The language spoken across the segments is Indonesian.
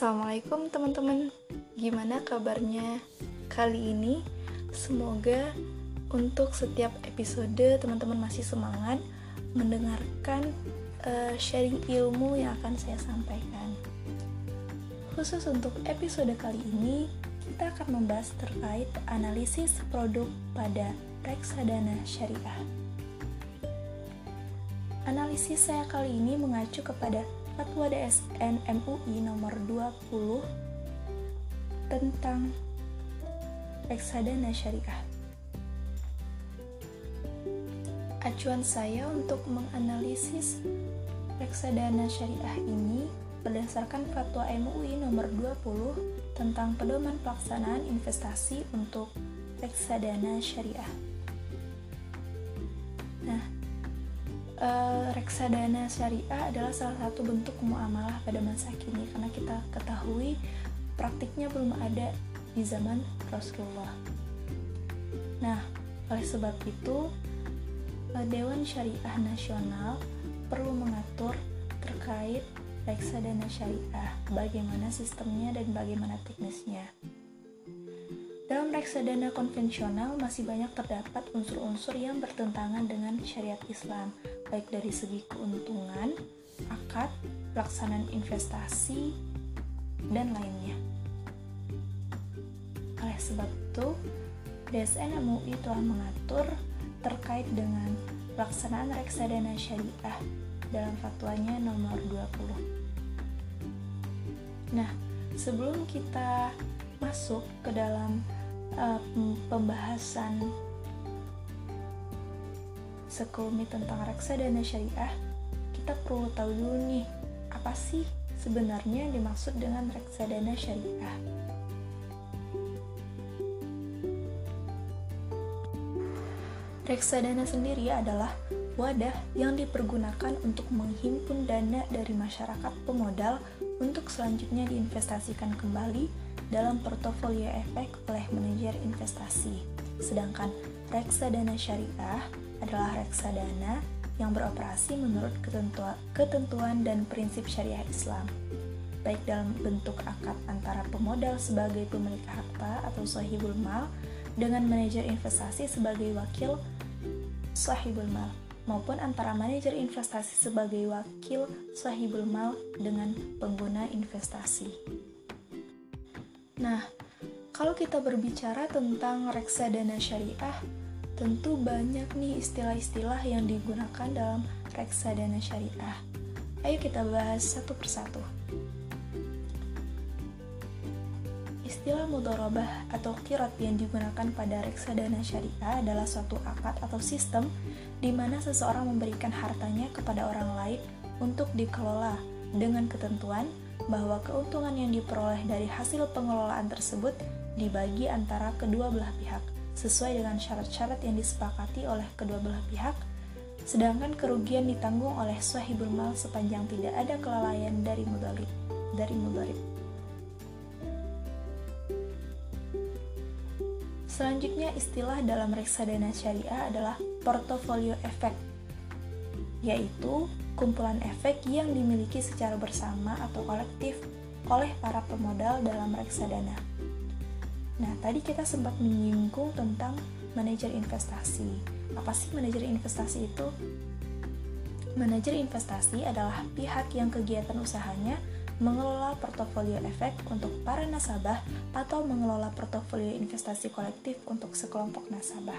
Assalamualaikum teman-teman. Gimana kabarnya kali ini? Semoga untuk setiap episode teman-teman masih semangat Mendengarkan uh, sharing ilmu yang akan saya sampaikan. Khusus untuk episode kali ini Kita akan membahas terkait analisis produk pada reksadana syariah. Analisis saya kali ini mengacu kepada Fatwa DSN MUI nomor 20 tentang reksadana syariah. Acuan saya untuk menganalisis reksadana syariah ini berdasarkan Fatwa MUI nomor 20 tentang pedoman pelaksanaan investasi untuk reksadana syariah. Nah, uh, reksadana syariah adalah salah satu bentuk muamalah pada masa kini karena kita ketahui praktiknya belum ada di zaman Rasulullah. Nah, oleh sebab itu uh, Dewan Syariah Nasional perlu mengatur terkait reksadana syariah, bagaimana sistemnya dan bagaimana teknisnya. Dalam reksadana konvensional masih banyak terdapat unsur-unsur yang bertentangan dengan syariat Islam, baik dari segi keuntungan, akad, pelaksanaan investasi, dan lainnya. Oleh sebab itu, DSN MUI telah mengatur terkait dengan pelaksanaan reksadana syariah dalam fatwanya nomor 20. Nah, sebelum kita masuk ke dalam uh, pembahasan sekelumit tentang reksadana syariah, kita perlu tahu dulu nih, apa sih sebenarnya yang dimaksud dengan reksadana syariah? Reksadana sendiri adalah wadah yang dipergunakan untuk menghimpun dana dari masyarakat pemodal untuk selanjutnya diinvestasikan kembali dalam portofolio efek oleh manajer investasi. Sedangkan reksadana syariah adalah reksadana yang beroperasi menurut ketentuan, ketentuan dan prinsip syariah Islam, baik dalam bentuk akad antara pemodal sebagai pemilik harta atau sahibul mal dengan manajer investasi sebagai wakil sahibul mal maupun antara manajer investasi sebagai wakil sahibul mal dengan pengguna investasi. Nah, kalau kita berbicara tentang reksadana syariah, Tentu banyak nih istilah-istilah yang digunakan dalam reksadana syariah. Ayo kita bahas satu persatu. Istilah mudorobah atau kirot yang digunakan pada reksadana syariah adalah suatu akad atau sistem di mana seseorang memberikan hartanya kepada orang lain untuk dikelola dengan ketentuan bahwa keuntungan yang diperoleh dari hasil pengelolaan tersebut dibagi antara kedua belah pihak sesuai dengan syarat-syarat yang disepakati oleh kedua belah pihak, sedangkan kerugian ditanggung oleh sahibul mal sepanjang tidak ada kelalaian dari mudalib. Dari mudalib. Selanjutnya istilah dalam reksadana syariah adalah portofolio efek, yaitu kumpulan efek yang dimiliki secara bersama atau kolektif oleh para pemodal dalam reksadana. Nah, tadi kita sempat menyinggung tentang manajer investasi. Apa sih manajer investasi itu? Manajer investasi adalah pihak yang kegiatan usahanya mengelola portofolio efek untuk para nasabah atau mengelola portofolio investasi kolektif untuk sekelompok nasabah.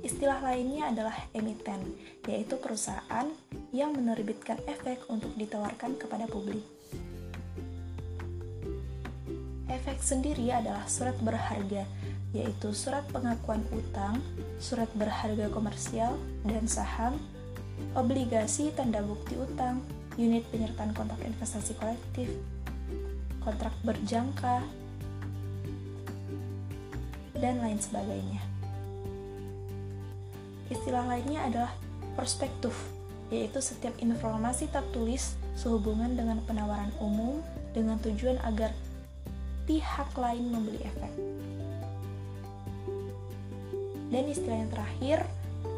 Istilah lainnya adalah emiten, yaitu perusahaan yang menerbitkan efek untuk ditawarkan kepada publik. Efek sendiri adalah surat berharga, yaitu surat pengakuan utang, surat berharga komersial, dan saham, obligasi tanda bukti utang, unit penyertaan kontrak investasi kolektif, kontrak berjangka, dan lain sebagainya. Istilah lainnya adalah perspektif, yaitu setiap informasi tertulis sehubungan dengan penawaran umum dengan tujuan agar pihak lain membeli efek. Dan istilah yang terakhir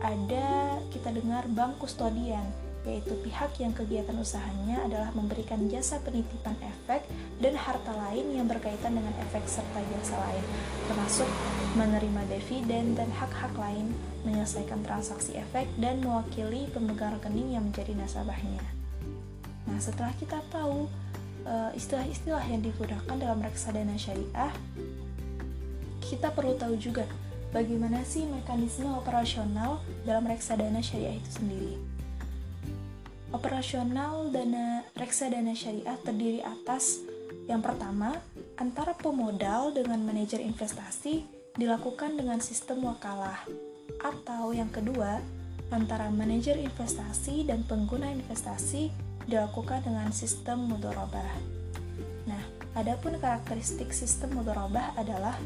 ada kita dengar bank kustodian, yaitu pihak yang kegiatan usahanya adalah memberikan jasa penitipan efek dan harta lain yang berkaitan dengan efek serta jasa lain, termasuk menerima dividen dan hak-hak lain, menyelesaikan transaksi efek, dan mewakili pemegang rekening yang menjadi nasabahnya. Nah, setelah kita tahu istilah-istilah yang digunakan dalam reksadana syariah, kita perlu tahu juga bagaimana sih mekanisme operasional dalam reksadana syariah itu sendiri. Operasional dana reksadana syariah terdiri atas yang pertama, antara pemodal dengan manajer investasi dilakukan dengan sistem wakalah. Atau yang kedua, antara manajer investasi dan pengguna investasi dilakukan dengan sistem mudorobah. Nah, adapun karakteristik sistem mudorobah adalah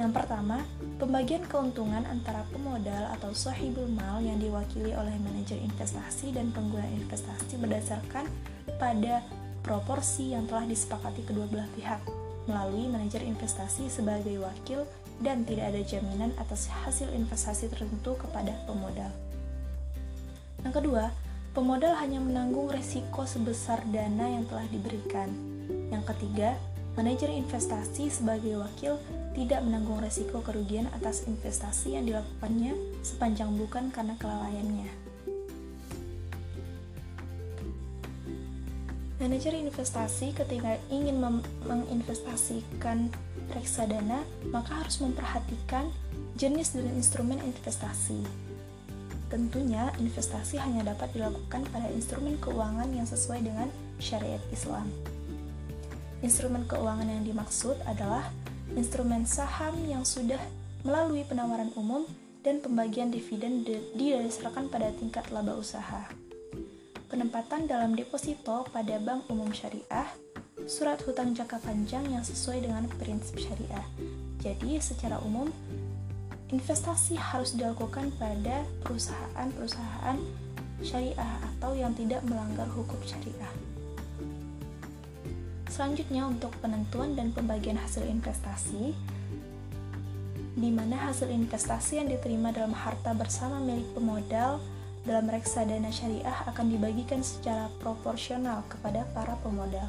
yang pertama, pembagian keuntungan antara pemodal atau sahibul mal yang diwakili oleh manajer investasi dan pengguna investasi berdasarkan pada proporsi yang telah disepakati kedua belah pihak melalui manajer investasi sebagai wakil dan tidak ada jaminan atas hasil investasi tertentu kepada pemodal. Yang kedua, pemodal hanya menanggung resiko sebesar dana yang telah diberikan. Yang ketiga, manajer investasi sebagai wakil tidak menanggung resiko kerugian atas investasi yang dilakukannya sepanjang bukan karena kelalaiannya. Manajer investasi ketika ingin menginvestasikan reksadana, maka harus memperhatikan jenis dan instrumen investasi. Tentunya, investasi hanya dapat dilakukan pada instrumen keuangan yang sesuai dengan syariat Islam. Instrumen keuangan yang dimaksud adalah instrumen saham yang sudah melalui penawaran umum dan pembagian dividen didasarkan pada tingkat laba usaha penempatan dalam deposito pada bank umum syariah, surat hutang jangka panjang yang sesuai dengan prinsip syariah. Jadi, secara umum, investasi harus dilakukan pada perusahaan-perusahaan syariah atau yang tidak melanggar hukum syariah. Selanjutnya, untuk penentuan dan pembagian hasil investasi, di mana hasil investasi yang diterima dalam harta bersama milik pemodal dalam reksadana syariah akan dibagikan secara proporsional kepada para pemodal.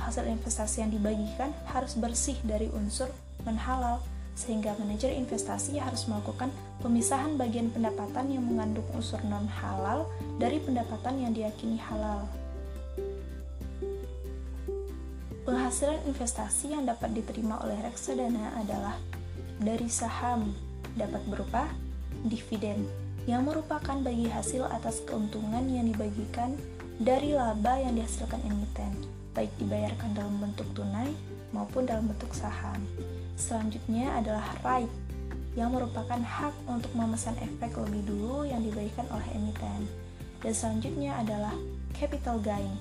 Hasil investasi yang dibagikan harus bersih dari unsur non-halal, sehingga manajer investasi harus melakukan pemisahan bagian pendapatan yang mengandung unsur non-halal dari pendapatan yang diyakini halal. Penghasilan investasi yang dapat diterima oleh reksadana adalah dari saham, dapat berupa dividen, yang merupakan bagi hasil atas keuntungan yang dibagikan dari laba yang dihasilkan emiten, baik dibayarkan dalam bentuk tunai maupun dalam bentuk saham. Selanjutnya adalah right, yang merupakan hak untuk memesan efek lebih dulu yang dibagikan oleh emiten. Dan selanjutnya adalah capital gain,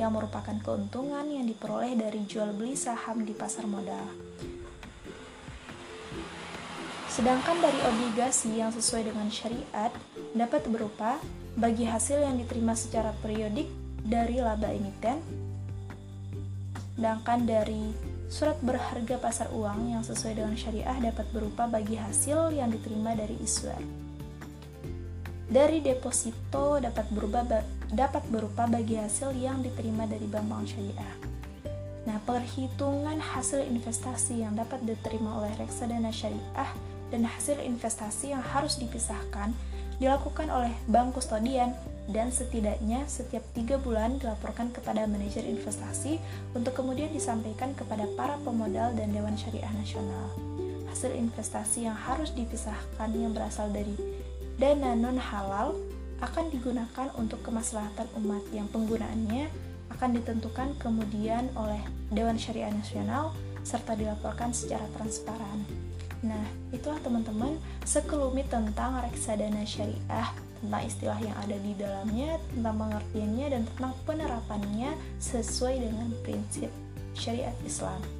yang merupakan keuntungan yang diperoleh dari jual beli saham di pasar modal. Sedangkan dari obligasi yang sesuai dengan syariat dapat berupa bagi hasil yang diterima secara periodik dari laba emiten, sedangkan dari surat berharga pasar uang yang sesuai dengan syariah dapat berupa bagi hasil yang diterima dari iswar. Dari deposito dapat berupa dapat berupa bagi hasil yang diterima dari bank-bank syariah. Nah, perhitungan hasil investasi yang dapat diterima oleh reksadana syariah dan hasil investasi yang harus dipisahkan dilakukan oleh bank kustodian dan setidaknya setiap tiga bulan dilaporkan kepada manajer investasi untuk kemudian disampaikan kepada para pemodal dan Dewan Syariah Nasional. Hasil investasi yang harus dipisahkan yang berasal dari dana non-halal akan digunakan untuk kemaslahatan umat yang penggunaannya akan ditentukan kemudian oleh Dewan Syariah Nasional serta dilaporkan secara transparan. Nah, itulah teman-teman sekelumit tentang reksadana syariah, tentang istilah yang ada di dalamnya, tentang pengertiannya, dan tentang penerapannya sesuai dengan prinsip syariat Islam.